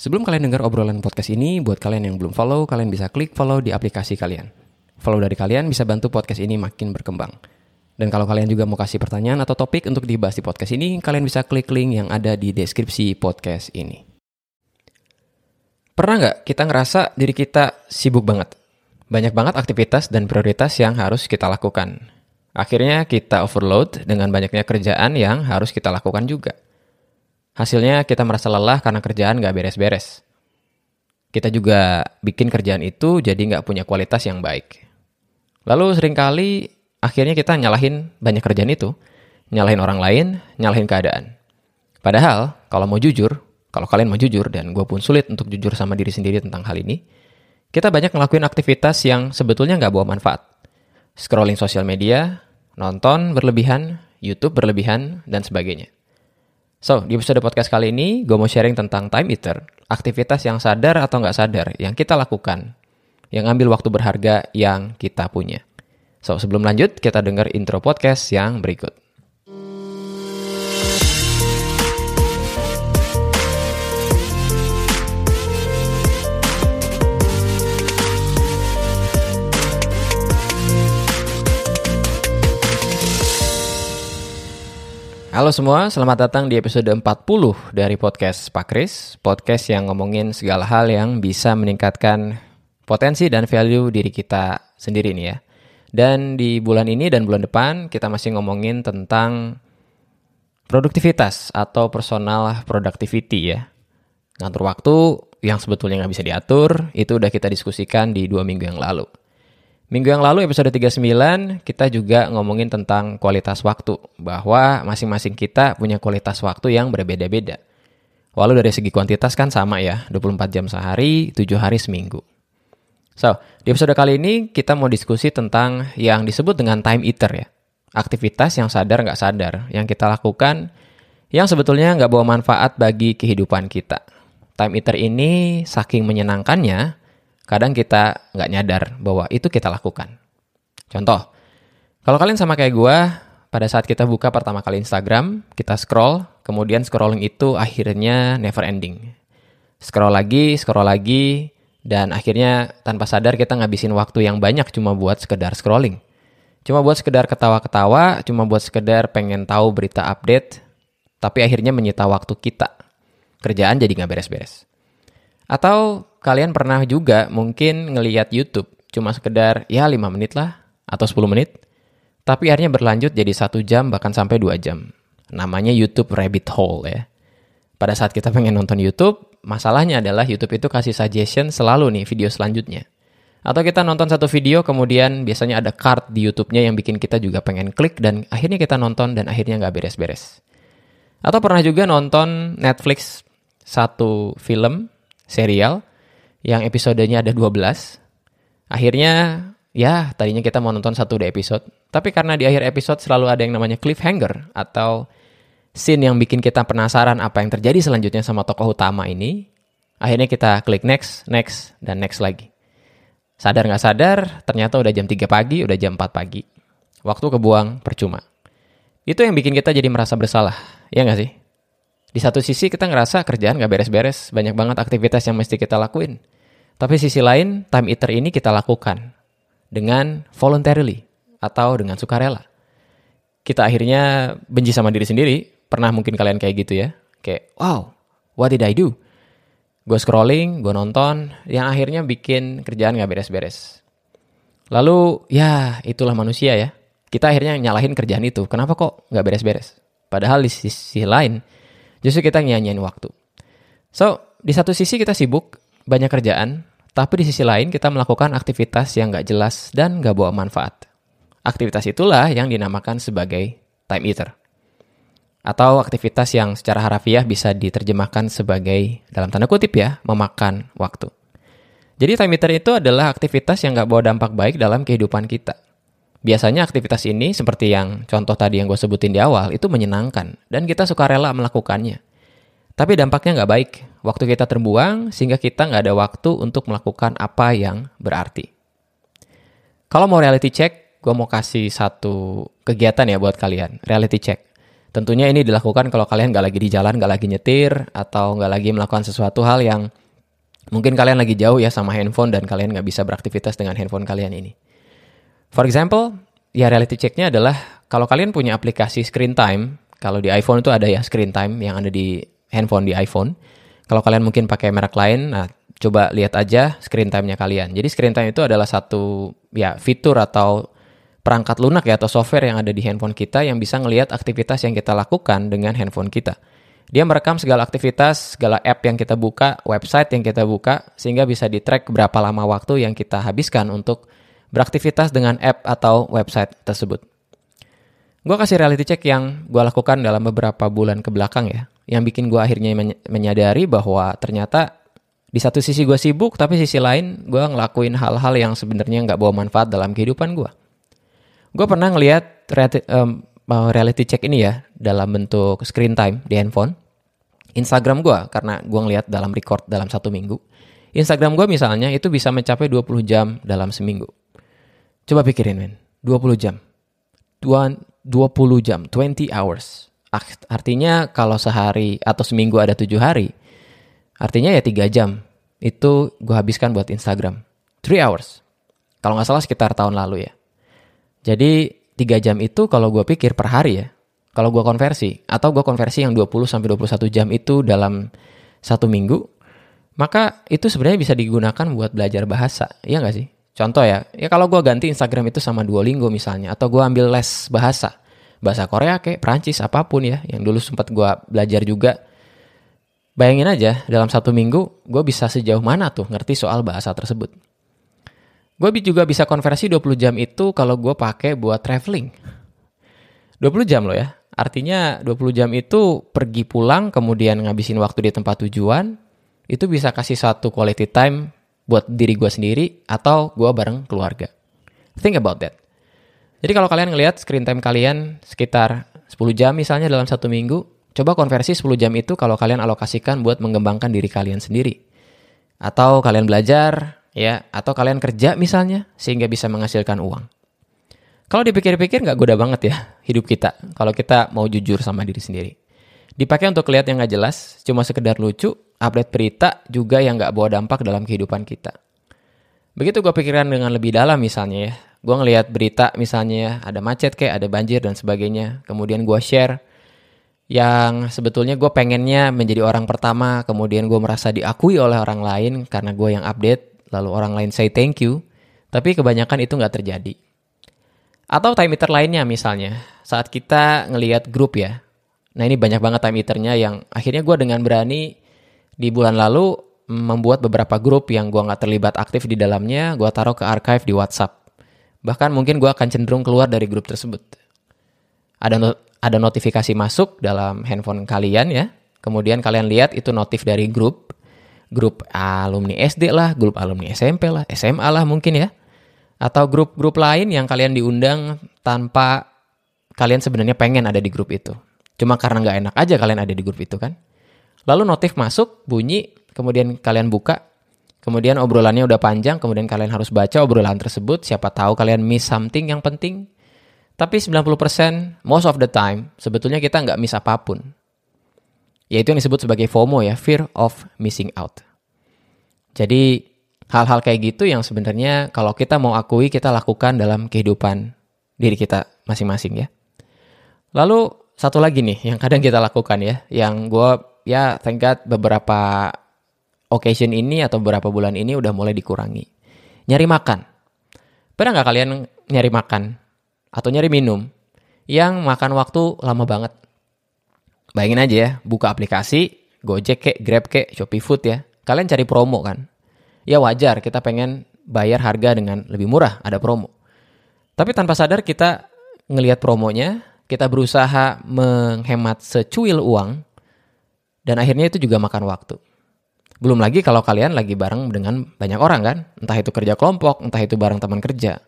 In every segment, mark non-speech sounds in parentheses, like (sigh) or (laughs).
Sebelum kalian dengar obrolan podcast ini, buat kalian yang belum follow, kalian bisa klik follow di aplikasi kalian. Follow dari kalian bisa bantu podcast ini makin berkembang. Dan kalau kalian juga mau kasih pertanyaan atau topik untuk dibahas di podcast ini, kalian bisa klik link yang ada di deskripsi podcast ini. Pernah nggak kita ngerasa diri kita sibuk banget? Banyak banget aktivitas dan prioritas yang harus kita lakukan. Akhirnya kita overload dengan banyaknya kerjaan yang harus kita lakukan juga. Hasilnya kita merasa lelah karena kerjaan nggak beres-beres. Kita juga bikin kerjaan itu jadi nggak punya kualitas yang baik. Lalu sering kali akhirnya kita nyalahin banyak kerjaan itu. Nyalahin orang lain, nyalahin keadaan. Padahal kalau mau jujur, kalau kalian mau jujur dan gue pun sulit untuk jujur sama diri sendiri tentang hal ini, kita banyak ngelakuin aktivitas yang sebetulnya nggak bawa manfaat. Scrolling sosial media, nonton berlebihan, YouTube berlebihan, dan sebagainya. So, di episode podcast kali ini, gue mau sharing tentang time eater, aktivitas yang sadar atau nggak sadar yang kita lakukan, yang ambil waktu berharga yang kita punya. So, sebelum lanjut, kita dengar intro podcast yang berikut. Halo semua, selamat datang di episode 40 dari podcast Pak Kris, podcast yang ngomongin segala hal yang bisa meningkatkan potensi dan value diri kita sendiri nih ya. Dan di bulan ini dan bulan depan kita masih ngomongin tentang produktivitas atau personal productivity ya. Ngatur waktu yang sebetulnya nggak bisa diatur, itu udah kita diskusikan di dua minggu yang lalu. Minggu yang lalu episode 39 kita juga ngomongin tentang kualitas waktu bahwa masing-masing kita punya kualitas waktu yang berbeda-beda. Walau dari segi kuantitas kan sama ya, 24 jam sehari, 7 hari seminggu. So, di episode kali ini kita mau diskusi tentang yang disebut dengan time eater ya. Aktivitas yang sadar nggak sadar, yang kita lakukan yang sebetulnya nggak bawa manfaat bagi kehidupan kita. Time eater ini saking menyenangkannya, kadang kita nggak nyadar bahwa itu kita lakukan. Contoh, kalau kalian sama kayak gue, pada saat kita buka pertama kali Instagram, kita scroll, kemudian scrolling itu akhirnya never ending. Scroll lagi, scroll lagi, dan akhirnya tanpa sadar kita ngabisin waktu yang banyak cuma buat sekedar scrolling. Cuma buat sekedar ketawa-ketawa, cuma buat sekedar pengen tahu berita update, tapi akhirnya menyita waktu kita. Kerjaan jadi nggak beres-beres. Atau kalian pernah juga mungkin ngeliat YouTube cuma sekedar ya 5 menit lah atau 10 menit. Tapi akhirnya berlanjut jadi satu jam bahkan sampai 2 jam. Namanya YouTube rabbit hole ya. Pada saat kita pengen nonton YouTube, masalahnya adalah YouTube itu kasih suggestion selalu nih video selanjutnya. Atau kita nonton satu video kemudian biasanya ada card di YouTube-nya yang bikin kita juga pengen klik dan akhirnya kita nonton dan akhirnya nggak beres-beres. Atau pernah juga nonton Netflix satu film, serial, yang episodenya ada 12. Akhirnya ya tadinya kita mau nonton satu episode, tapi karena di akhir episode selalu ada yang namanya cliffhanger atau scene yang bikin kita penasaran apa yang terjadi selanjutnya sama tokoh utama ini, akhirnya kita klik next, next, dan next lagi. Sadar nggak sadar, ternyata udah jam 3 pagi, udah jam 4 pagi. Waktu kebuang percuma. Itu yang bikin kita jadi merasa bersalah, ya nggak sih? Di satu sisi kita ngerasa kerjaan nggak beres-beres, banyak banget aktivitas yang mesti kita lakuin. Tapi sisi lain, time eater ini kita lakukan dengan voluntarily atau dengan sukarela. Kita akhirnya benci sama diri sendiri. Pernah mungkin kalian kayak gitu ya. Kayak, wow, what did I do? Gue scrolling, gue nonton, yang akhirnya bikin kerjaan gak beres-beres. Lalu, ya itulah manusia ya. Kita akhirnya nyalahin kerjaan itu. Kenapa kok gak beres-beres? Padahal di sisi lain, justru kita nyanyiin waktu. So, di satu sisi kita sibuk, banyak kerjaan, tapi di sisi lain kita melakukan aktivitas yang gak jelas dan gak bawa manfaat. Aktivitas itulah yang dinamakan sebagai time eater. Atau aktivitas yang secara harafiah bisa diterjemahkan sebagai, dalam tanda kutip ya, memakan waktu. Jadi time eater itu adalah aktivitas yang gak bawa dampak baik dalam kehidupan kita. Biasanya aktivitas ini seperti yang contoh tadi yang gue sebutin di awal itu menyenangkan dan kita suka rela melakukannya. Tapi dampaknya nggak baik. Waktu kita terbuang sehingga kita nggak ada waktu untuk melakukan apa yang berarti. Kalau mau reality check, gue mau kasih satu kegiatan ya buat kalian. Reality check. Tentunya ini dilakukan kalau kalian nggak lagi di jalan, nggak lagi nyetir, atau nggak lagi melakukan sesuatu hal yang mungkin kalian lagi jauh ya sama handphone dan kalian nggak bisa beraktivitas dengan handphone kalian ini. For example, ya reality checknya adalah kalau kalian punya aplikasi screen time, kalau di iPhone itu ada ya screen time yang ada di handphone di iPhone. Kalau kalian mungkin pakai merek lain, nah coba lihat aja screen time-nya kalian. Jadi screen time itu adalah satu ya fitur atau perangkat lunak ya atau software yang ada di handphone kita yang bisa ngelihat aktivitas yang kita lakukan dengan handphone kita. Dia merekam segala aktivitas, segala app yang kita buka, website yang kita buka, sehingga bisa di-track berapa lama waktu yang kita habiskan untuk beraktivitas dengan app atau website tersebut. Gue kasih reality check yang gue lakukan dalam beberapa bulan ke belakang ya, yang bikin gue akhirnya menyadari bahwa ternyata di satu sisi gue sibuk, tapi sisi lain gue ngelakuin hal-hal yang sebenarnya nggak bawa manfaat dalam kehidupan gue. Gue pernah ngeliat reality, um, reality check ini ya dalam bentuk screen time di handphone. Instagram gue karena gue ngeliat dalam record dalam satu minggu. Instagram gue misalnya itu bisa mencapai 20 jam dalam seminggu. Coba pikirin men, 20 jam. 20 jam, 20 hours. Artinya kalau sehari atau seminggu ada 7 hari, artinya ya 3 jam. Itu gue habiskan buat Instagram. 3 hours. Kalau nggak salah sekitar tahun lalu ya. Jadi 3 jam itu kalau gue pikir per hari ya, kalau gue konversi, atau gue konversi yang 20-21 jam itu dalam satu minggu, maka itu sebenarnya bisa digunakan buat belajar bahasa, iya nggak sih? Contoh ya, ya kalau gue ganti Instagram itu sama Duolingo misalnya, atau gue ambil les bahasa, bahasa Korea kayak Prancis apa pun ya, yang dulu sempat gue belajar juga. Bayangin aja, dalam satu minggu gue bisa sejauh mana tuh ngerti soal bahasa tersebut. Gue juga bisa konversi 20 jam itu kalau gue pakai buat traveling. 20 jam loh ya. Artinya 20 jam itu pergi pulang kemudian ngabisin waktu di tempat tujuan. Itu bisa kasih satu quality time buat diri gue sendiri atau gue bareng keluarga. Think about that. Jadi kalau kalian ngelihat screen time kalian sekitar 10 jam misalnya dalam satu minggu, coba konversi 10 jam itu kalau kalian alokasikan buat mengembangkan diri kalian sendiri. Atau kalian belajar, ya atau kalian kerja misalnya sehingga bisa menghasilkan uang. Kalau dipikir-pikir nggak goda banget ya hidup kita kalau kita mau jujur sama diri sendiri. Dipakai untuk lihat yang nggak jelas, cuma sekedar lucu, update berita juga yang nggak bawa dampak dalam kehidupan kita. Begitu gue pikirkan dengan lebih dalam misalnya ya, gue ngelihat berita misalnya ya, ada macet kayak ada banjir dan sebagainya, kemudian gue share yang sebetulnya gue pengennya menjadi orang pertama, kemudian gue merasa diakui oleh orang lain karena gue yang update, lalu orang lain say thank you, tapi kebanyakan itu nggak terjadi. Atau time meter lainnya misalnya, saat kita ngelihat grup ya, nah ini banyak banget time meternya yang akhirnya gue dengan berani di bulan lalu membuat beberapa grup yang gue nggak terlibat aktif di dalamnya, gue taruh ke archive di WhatsApp. Bahkan mungkin gue akan cenderung keluar dari grup tersebut. Ada no ada notifikasi masuk dalam handphone kalian ya, kemudian kalian lihat itu notif dari grup, grup alumni SD lah, grup alumni SMP lah, SMA lah mungkin ya. Atau grup-grup lain yang kalian diundang tanpa kalian sebenarnya pengen ada di grup itu. Cuma karena nggak enak aja kalian ada di grup itu kan. Lalu notif masuk, bunyi, kemudian kalian buka, kemudian obrolannya udah panjang, kemudian kalian harus baca obrolan tersebut, siapa tahu kalian miss something yang penting. Tapi 90% most of the time sebetulnya kita nggak miss apa pun. Yaitu yang disebut sebagai FOMO ya, fear of missing out. Jadi hal-hal kayak gitu yang sebenarnya kalau kita mau akui kita lakukan dalam kehidupan diri kita masing-masing ya. Lalu satu lagi nih yang kadang kita lakukan ya, yang gue ya thank God beberapa occasion ini atau beberapa bulan ini udah mulai dikurangi. Nyari makan. Pernah nggak kalian nyari makan atau nyari minum yang makan waktu lama banget? Bayangin aja ya, buka aplikasi, Gojek kek, Grab kek, Shopee Food ya. Kalian cari promo kan? Ya wajar kita pengen bayar harga dengan lebih murah, ada promo. Tapi tanpa sadar kita ngelihat promonya, kita berusaha menghemat secuil uang, dan akhirnya itu juga makan waktu. Belum lagi kalau kalian lagi bareng dengan banyak orang kan, entah itu kerja kelompok, entah itu bareng teman kerja.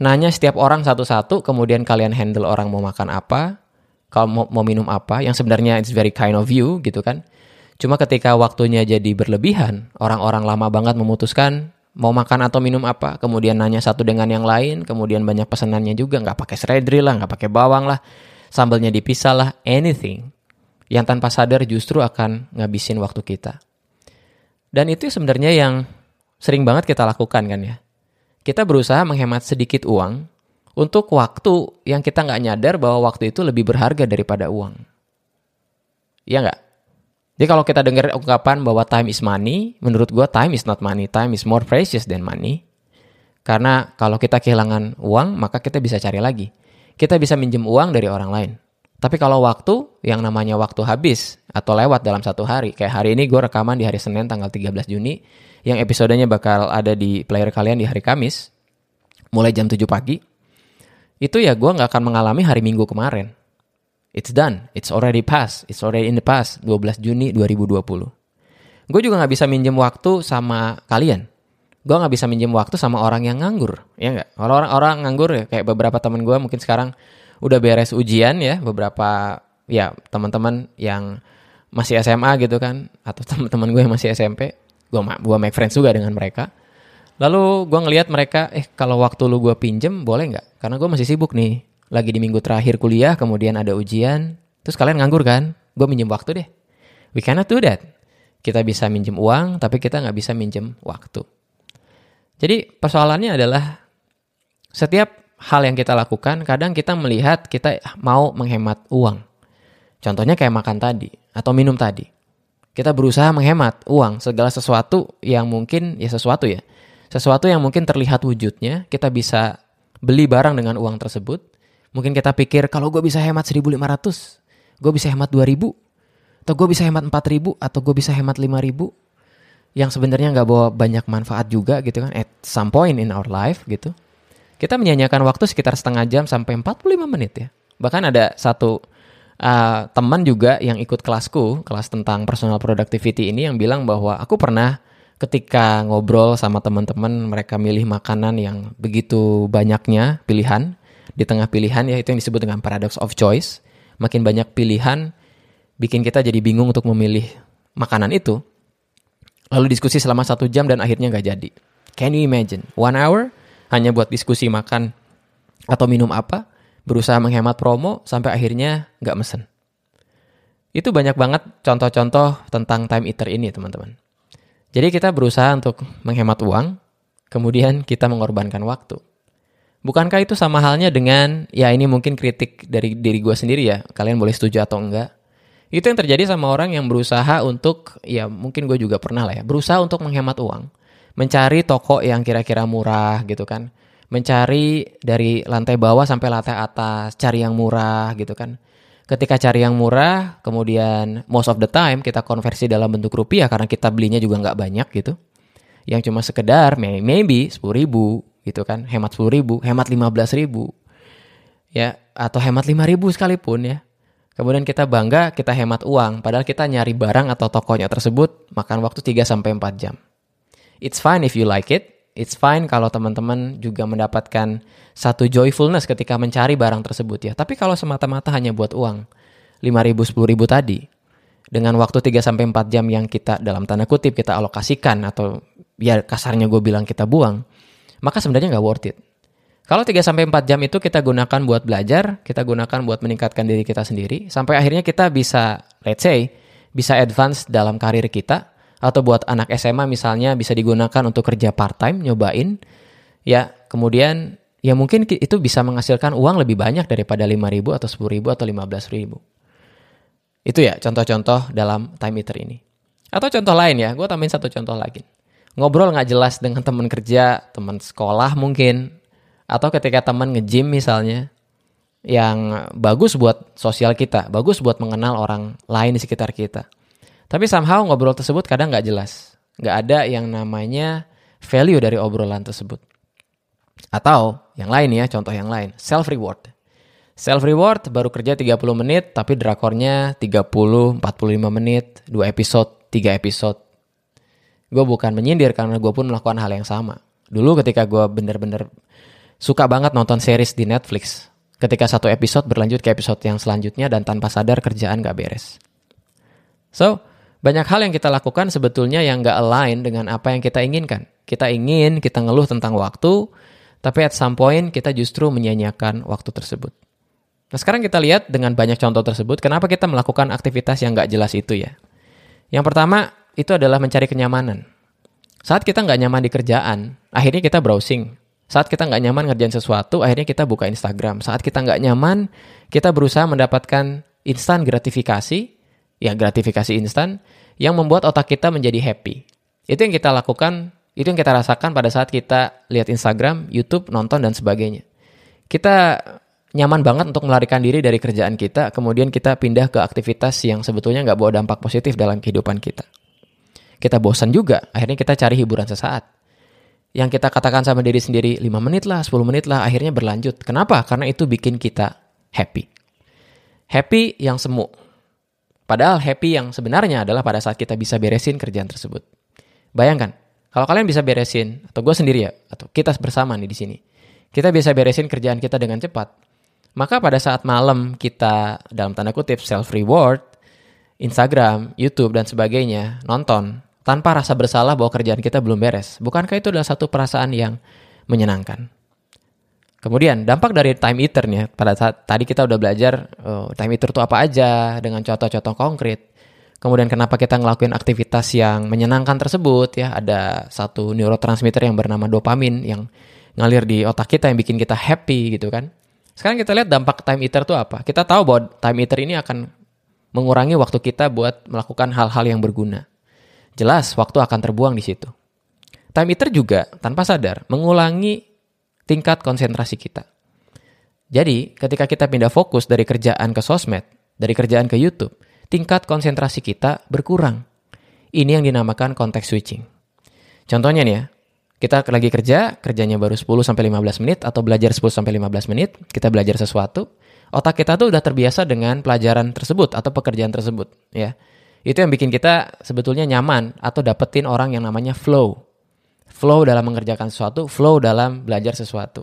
Nanya setiap orang satu-satu, kemudian kalian handle orang mau makan apa, kalau mau, mau minum apa, yang sebenarnya it's very kind of you gitu kan. Cuma ketika waktunya jadi berlebihan, orang-orang lama banget memutuskan mau makan atau minum apa, kemudian nanya satu dengan yang lain, kemudian banyak pesanannya juga, nggak pakai seledri lah, nggak pakai bawang lah. sambelnya dipisah lah, anything yang tanpa sadar justru akan ngabisin waktu kita. Dan itu sebenarnya yang sering banget kita lakukan kan ya. Kita berusaha menghemat sedikit uang untuk waktu yang kita nggak nyadar bahwa waktu itu lebih berharga daripada uang. Iya nggak? Jadi kalau kita dengar ungkapan bahwa time is money, menurut gue time is not money, time is more precious than money. Karena kalau kita kehilangan uang, maka kita bisa cari lagi. Kita bisa minjem uang dari orang lain. Tapi kalau waktu, yang namanya waktu habis atau lewat dalam satu hari, kayak hari ini gue rekaman di hari Senin tanggal 13 Juni, yang episodenya bakal ada di player kalian di hari Kamis, mulai jam 7 pagi, itu ya gue nggak akan mengalami hari Minggu kemarin. It's done. It's already past. It's already in the past. 12 Juni 2020. Gue juga gak bisa minjem waktu sama kalian. Gue gak bisa minjem waktu sama orang yang nganggur. Ya nggak? Orang-orang nganggur ya, kayak beberapa temen gue mungkin sekarang udah beres ujian ya. Beberapa ya teman-teman yang masih SMA gitu kan. Atau (laughs) teman-teman gue yang masih SMP. Gue gua make friends juga dengan mereka. Lalu gue ngelihat mereka, eh kalau waktu lu gue pinjem boleh nggak? Karena gue masih sibuk nih lagi di minggu terakhir kuliah, kemudian ada ujian, terus kalian nganggur kan? Gue minjem waktu deh. We cannot do that. Kita bisa minjem uang, tapi kita nggak bisa minjem waktu. Jadi persoalannya adalah setiap hal yang kita lakukan, kadang kita melihat kita mau menghemat uang. Contohnya kayak makan tadi, atau minum tadi. Kita berusaha menghemat uang, segala sesuatu yang mungkin, ya sesuatu ya. Sesuatu yang mungkin terlihat wujudnya, kita bisa beli barang dengan uang tersebut, Mungkin kita pikir kalau gue bisa hemat 1500, gue bisa hemat 2000, atau gue bisa hemat 4000, atau gue bisa hemat 5000 yang sebenarnya nggak bawa banyak manfaat juga gitu kan at some point in our life gitu. Kita menyanyikan waktu sekitar setengah jam sampai 45 menit ya. Bahkan ada satu uh, teman juga yang ikut kelasku, kelas tentang personal productivity ini yang bilang bahwa aku pernah ketika ngobrol sama teman-teman mereka milih makanan yang begitu banyaknya pilihan di tengah pilihan ya itu yang disebut dengan paradox of choice. Makin banyak pilihan bikin kita jadi bingung untuk memilih makanan itu. Lalu diskusi selama satu jam dan akhirnya nggak jadi. Can you imagine? One hour hanya buat diskusi makan atau minum apa, berusaha menghemat promo sampai akhirnya nggak mesen. Itu banyak banget contoh-contoh tentang time eater ini teman-teman. Jadi kita berusaha untuk menghemat uang, kemudian kita mengorbankan waktu. Bukankah itu sama halnya dengan, ya ini mungkin kritik dari diri gue sendiri ya, kalian boleh setuju atau enggak. Itu yang terjadi sama orang yang berusaha untuk, ya mungkin gue juga pernah lah ya, berusaha untuk menghemat uang. Mencari toko yang kira-kira murah gitu kan. Mencari dari lantai bawah sampai lantai atas, cari yang murah gitu kan. Ketika cari yang murah, kemudian most of the time kita konversi dalam bentuk rupiah karena kita belinya juga nggak banyak gitu. Yang cuma sekedar maybe 10 ribu, gitu kan hemat 10 ribu hemat 15 ribu ya atau hemat 5 ribu sekalipun ya kemudian kita bangga kita hemat uang padahal kita nyari barang atau tokonya tersebut makan waktu 3 sampai 4 jam it's fine if you like it it's fine kalau teman-teman juga mendapatkan satu joyfulness ketika mencari barang tersebut ya tapi kalau semata-mata hanya buat uang 5 ribu 10 ribu tadi dengan waktu 3 sampai 4 jam yang kita dalam tanda kutip kita alokasikan atau ya kasarnya gue bilang kita buang maka sebenarnya nggak worth it. Kalau 3-4 jam itu kita gunakan buat belajar, kita gunakan buat meningkatkan diri kita sendiri, sampai akhirnya kita bisa, let's say, bisa advance dalam karir kita, atau buat anak SMA misalnya bisa digunakan untuk kerja part-time, nyobain, ya kemudian ya mungkin itu bisa menghasilkan uang lebih banyak daripada 5 ribu atau 10 ribu atau 15 ribu. Itu ya contoh-contoh dalam time meter ini. Atau contoh lain ya, gue tambahin satu contoh lagi ngobrol nggak jelas dengan teman kerja, teman sekolah mungkin, atau ketika teman nge-gym misalnya, yang bagus buat sosial kita, bagus buat mengenal orang lain di sekitar kita. Tapi somehow ngobrol tersebut kadang nggak jelas. Nggak ada yang namanya value dari obrolan tersebut. Atau yang lain ya, contoh yang lain, self reward. Self reward baru kerja 30 menit tapi drakornya 30 45 menit, 2 episode, 3 episode. Gue bukan menyindir karena gue pun melakukan hal yang sama. Dulu ketika gue bener-bener suka banget nonton series di Netflix. Ketika satu episode berlanjut ke episode yang selanjutnya dan tanpa sadar kerjaan gak beres. So, banyak hal yang kita lakukan sebetulnya yang gak align dengan apa yang kita inginkan. Kita ingin, kita ngeluh tentang waktu, tapi at some point kita justru menyanyiakan waktu tersebut. Nah sekarang kita lihat dengan banyak contoh tersebut, kenapa kita melakukan aktivitas yang nggak jelas itu ya. Yang pertama, itu adalah mencari kenyamanan. Saat kita nggak nyaman di kerjaan, akhirnya kita browsing. Saat kita nggak nyaman ngerjain sesuatu, akhirnya kita buka Instagram. Saat kita nggak nyaman, kita berusaha mendapatkan instan gratifikasi, ya gratifikasi instan, yang membuat otak kita menjadi happy. Itu yang kita lakukan, itu yang kita rasakan pada saat kita lihat Instagram, YouTube, nonton, dan sebagainya. Kita nyaman banget untuk melarikan diri dari kerjaan kita, kemudian kita pindah ke aktivitas yang sebetulnya nggak bawa dampak positif dalam kehidupan kita. Kita bosan juga, akhirnya kita cari hiburan sesaat. Yang kita katakan sama diri sendiri 5 menit lah, 10 menit lah, akhirnya berlanjut. Kenapa? Karena itu bikin kita happy. Happy yang semu. Padahal happy yang sebenarnya adalah pada saat kita bisa beresin kerjaan tersebut. Bayangkan, kalau kalian bisa beresin, atau gue sendiri ya, atau kita bersama nih di sini, kita bisa beresin kerjaan kita dengan cepat, maka pada saat malam kita dalam tanda kutip self reward, Instagram, YouTube dan sebagainya nonton tanpa rasa bersalah bahwa kerjaan kita belum beres. Bukankah itu adalah satu perasaan yang menyenangkan? Kemudian dampak dari time eater nih, pada saat tadi kita udah belajar oh, time eater itu apa aja dengan contoh-contoh konkret. Kemudian kenapa kita ngelakuin aktivitas yang menyenangkan tersebut ya, ada satu neurotransmitter yang bernama dopamin yang ngalir di otak kita yang bikin kita happy gitu kan. Sekarang kita lihat dampak time eater itu apa. Kita tahu bahwa time eater ini akan mengurangi waktu kita buat melakukan hal-hal yang berguna. Jelas waktu akan terbuang di situ. Time eater juga tanpa sadar mengulangi tingkat konsentrasi kita. Jadi, ketika kita pindah fokus dari kerjaan ke sosmed, dari kerjaan ke YouTube, tingkat konsentrasi kita berkurang. Ini yang dinamakan konteks switching. Contohnya nih ya, kita lagi kerja, kerjanya baru 10 sampai 15 menit atau belajar 10 sampai 15 menit, kita belajar sesuatu, otak kita tuh udah terbiasa dengan pelajaran tersebut atau pekerjaan tersebut, ya. Itu yang bikin kita sebetulnya nyaman atau dapetin orang yang namanya flow. Flow dalam mengerjakan sesuatu, flow dalam belajar sesuatu.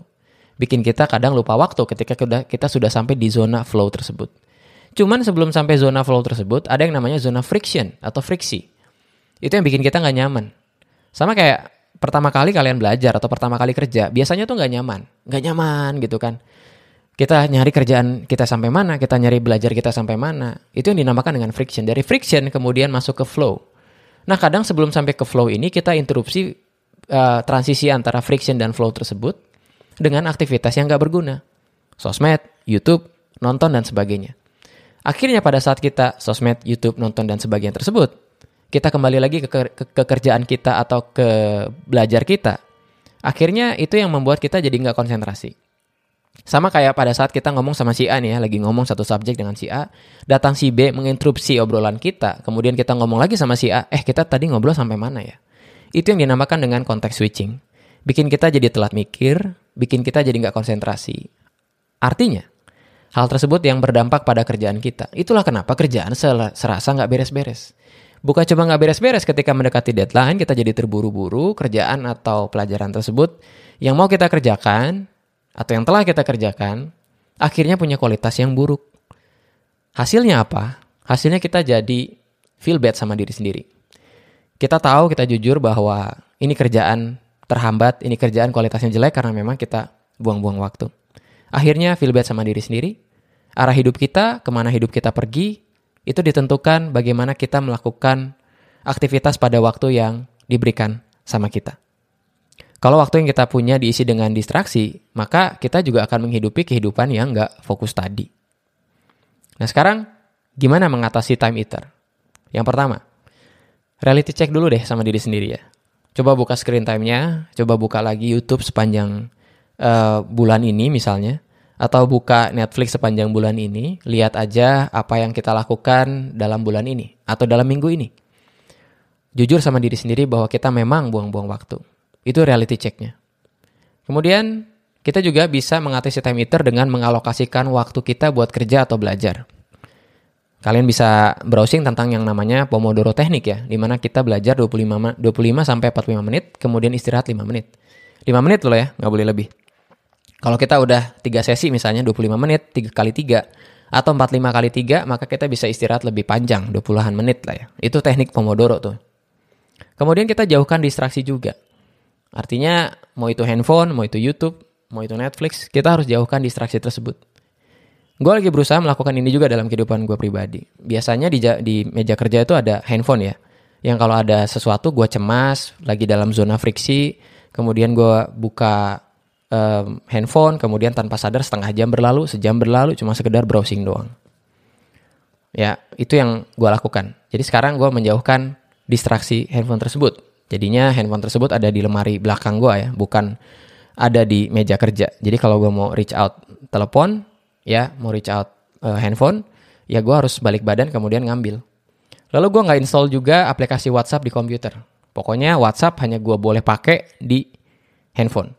Bikin kita kadang lupa waktu ketika kita sudah sampai di zona flow tersebut. Cuman sebelum sampai zona flow tersebut, ada yang namanya zona friction atau friksi. Itu yang bikin kita nggak nyaman. Sama kayak pertama kali kalian belajar atau pertama kali kerja, biasanya tuh nggak nyaman. Nggak nyaman gitu kan. Kita nyari kerjaan kita sampai mana, kita nyari belajar kita sampai mana. Itu yang dinamakan dengan friction. Dari friction kemudian masuk ke flow. Nah kadang sebelum sampai ke flow ini kita interupsi uh, transisi antara friction dan flow tersebut dengan aktivitas yang nggak berguna. Sosmed, YouTube, nonton, dan sebagainya. Akhirnya pada saat kita sosmed, YouTube, nonton dan sebagainya tersebut, kita kembali lagi ke, ke, ke kerjaan kita atau ke belajar kita. Akhirnya itu yang membuat kita jadi nggak konsentrasi. Sama kayak pada saat kita ngomong sama si A nih ya, lagi ngomong satu subjek dengan si A, datang si B menginterupsi obrolan kita, kemudian kita ngomong lagi sama si A, eh kita tadi ngobrol sampai mana ya? Itu yang dinamakan dengan konteks switching. Bikin kita jadi telat mikir, bikin kita jadi nggak konsentrasi. Artinya, Hal tersebut yang berdampak pada kerjaan kita. Itulah kenapa kerjaan serasa nggak beres-beres. Bukan cuma nggak beres-beres ketika mendekati deadline, kita jadi terburu-buru kerjaan atau pelajaran tersebut yang mau kita kerjakan atau yang telah kita kerjakan, akhirnya punya kualitas yang buruk. Hasilnya apa? Hasilnya kita jadi feel bad sama diri sendiri. Kita tahu, kita jujur bahwa ini kerjaan terhambat, ini kerjaan kualitasnya jelek karena memang kita buang-buang waktu. Akhirnya feel bad sama diri sendiri. Arah hidup kita, ke mana hidup kita pergi, itu ditentukan bagaimana kita melakukan aktivitas pada waktu yang diberikan sama kita. Kalau waktu yang kita punya diisi dengan distraksi, maka kita juga akan menghidupi kehidupan yang nggak fokus tadi. Nah sekarang, gimana mengatasi time eater? Yang pertama, reality check dulu deh sama diri sendiri ya. Coba buka screen time-nya, coba buka lagi YouTube sepanjang uh, bulan ini misalnya atau buka Netflix sepanjang bulan ini, lihat aja apa yang kita lakukan dalam bulan ini atau dalam minggu ini. Jujur sama diri sendiri bahwa kita memang buang-buang waktu. Itu reality checknya. Kemudian kita juga bisa mengatasi time eater dengan mengalokasikan waktu kita buat kerja atau belajar. Kalian bisa browsing tentang yang namanya Pomodoro Teknik ya, di mana kita belajar 25, 25 sampai 45 menit, kemudian istirahat 5 menit. 5 menit loh ya, nggak boleh lebih. Kalau kita udah 3 sesi misalnya 25 menit, 3 kali 3 atau 45 kali 3, maka kita bisa istirahat lebih panjang, 20-an menit lah ya. Itu teknik Pomodoro tuh. Kemudian kita jauhkan distraksi juga. Artinya mau itu handphone, mau itu YouTube, mau itu Netflix, kita harus jauhkan distraksi tersebut. Gue lagi berusaha melakukan ini juga dalam kehidupan gue pribadi. Biasanya di, di meja kerja itu ada handphone ya, yang kalau ada sesuatu gue cemas, lagi dalam zona friksi, kemudian gue buka um, handphone, kemudian tanpa sadar setengah jam berlalu, sejam berlalu, cuma sekedar browsing doang. Ya, itu yang gue lakukan. Jadi sekarang gue menjauhkan distraksi handphone tersebut. Jadinya handphone tersebut ada di lemari belakang gue ya, bukan ada di meja kerja. Jadi kalau gue mau reach out telepon, ya mau reach out uh, handphone, ya gue harus balik badan kemudian ngambil. Lalu gue nggak install juga aplikasi WhatsApp di komputer. Pokoknya WhatsApp hanya gue boleh pakai di handphone.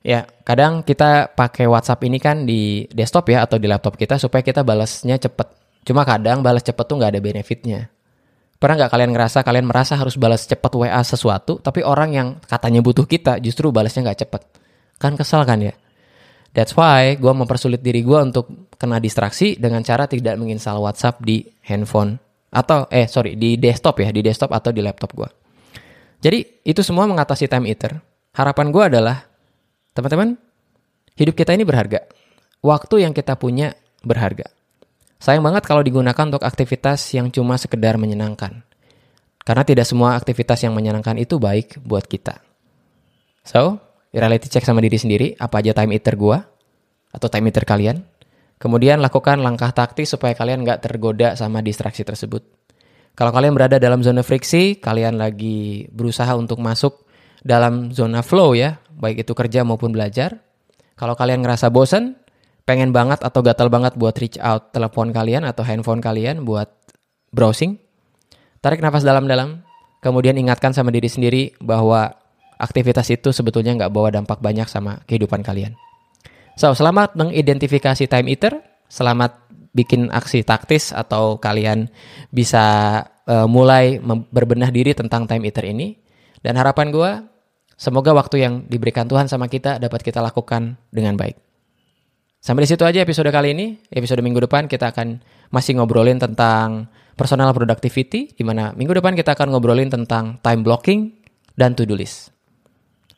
Ya, kadang kita pakai WhatsApp ini kan di desktop ya atau di laptop kita supaya kita balasnya cepet. Cuma kadang balas cepet tuh nggak ada benefitnya. Pernah nggak kalian ngerasa kalian merasa harus balas cepet WA sesuatu, tapi orang yang katanya butuh kita justru balasnya nggak cepet. Kan kesel kan ya? That's why gue mempersulit diri gue untuk kena distraksi dengan cara tidak menginstal WhatsApp di handphone atau eh sorry di desktop ya di desktop atau di laptop gue. Jadi itu semua mengatasi time eater. Harapan gue adalah teman-teman hidup kita ini berharga. Waktu yang kita punya berharga. Sayang banget kalau digunakan untuk aktivitas yang cuma sekedar menyenangkan. Karena tidak semua aktivitas yang menyenangkan itu baik buat kita. So, reality check sama diri sendiri, apa aja time eater gua atau time eater kalian. Kemudian lakukan langkah taktis supaya kalian nggak tergoda sama distraksi tersebut. Kalau kalian berada dalam zona friksi, kalian lagi berusaha untuk masuk dalam zona flow ya, baik itu kerja maupun belajar. Kalau kalian ngerasa bosen, pengen banget atau gatal banget buat reach out telepon kalian atau handphone kalian buat browsing, tarik nafas dalam-dalam, kemudian ingatkan sama diri sendiri bahwa aktivitas itu sebetulnya nggak bawa dampak banyak sama kehidupan kalian. So, selamat mengidentifikasi time eater, selamat bikin aksi taktis atau kalian bisa uh, mulai berbenah diri tentang time eater ini. Dan harapan gue, semoga waktu yang diberikan Tuhan sama kita dapat kita lakukan dengan baik. Sampai di situ aja episode kali ini. Episode minggu depan kita akan masih ngobrolin tentang personal productivity, di mana minggu depan kita akan ngobrolin tentang time blocking dan to-do list.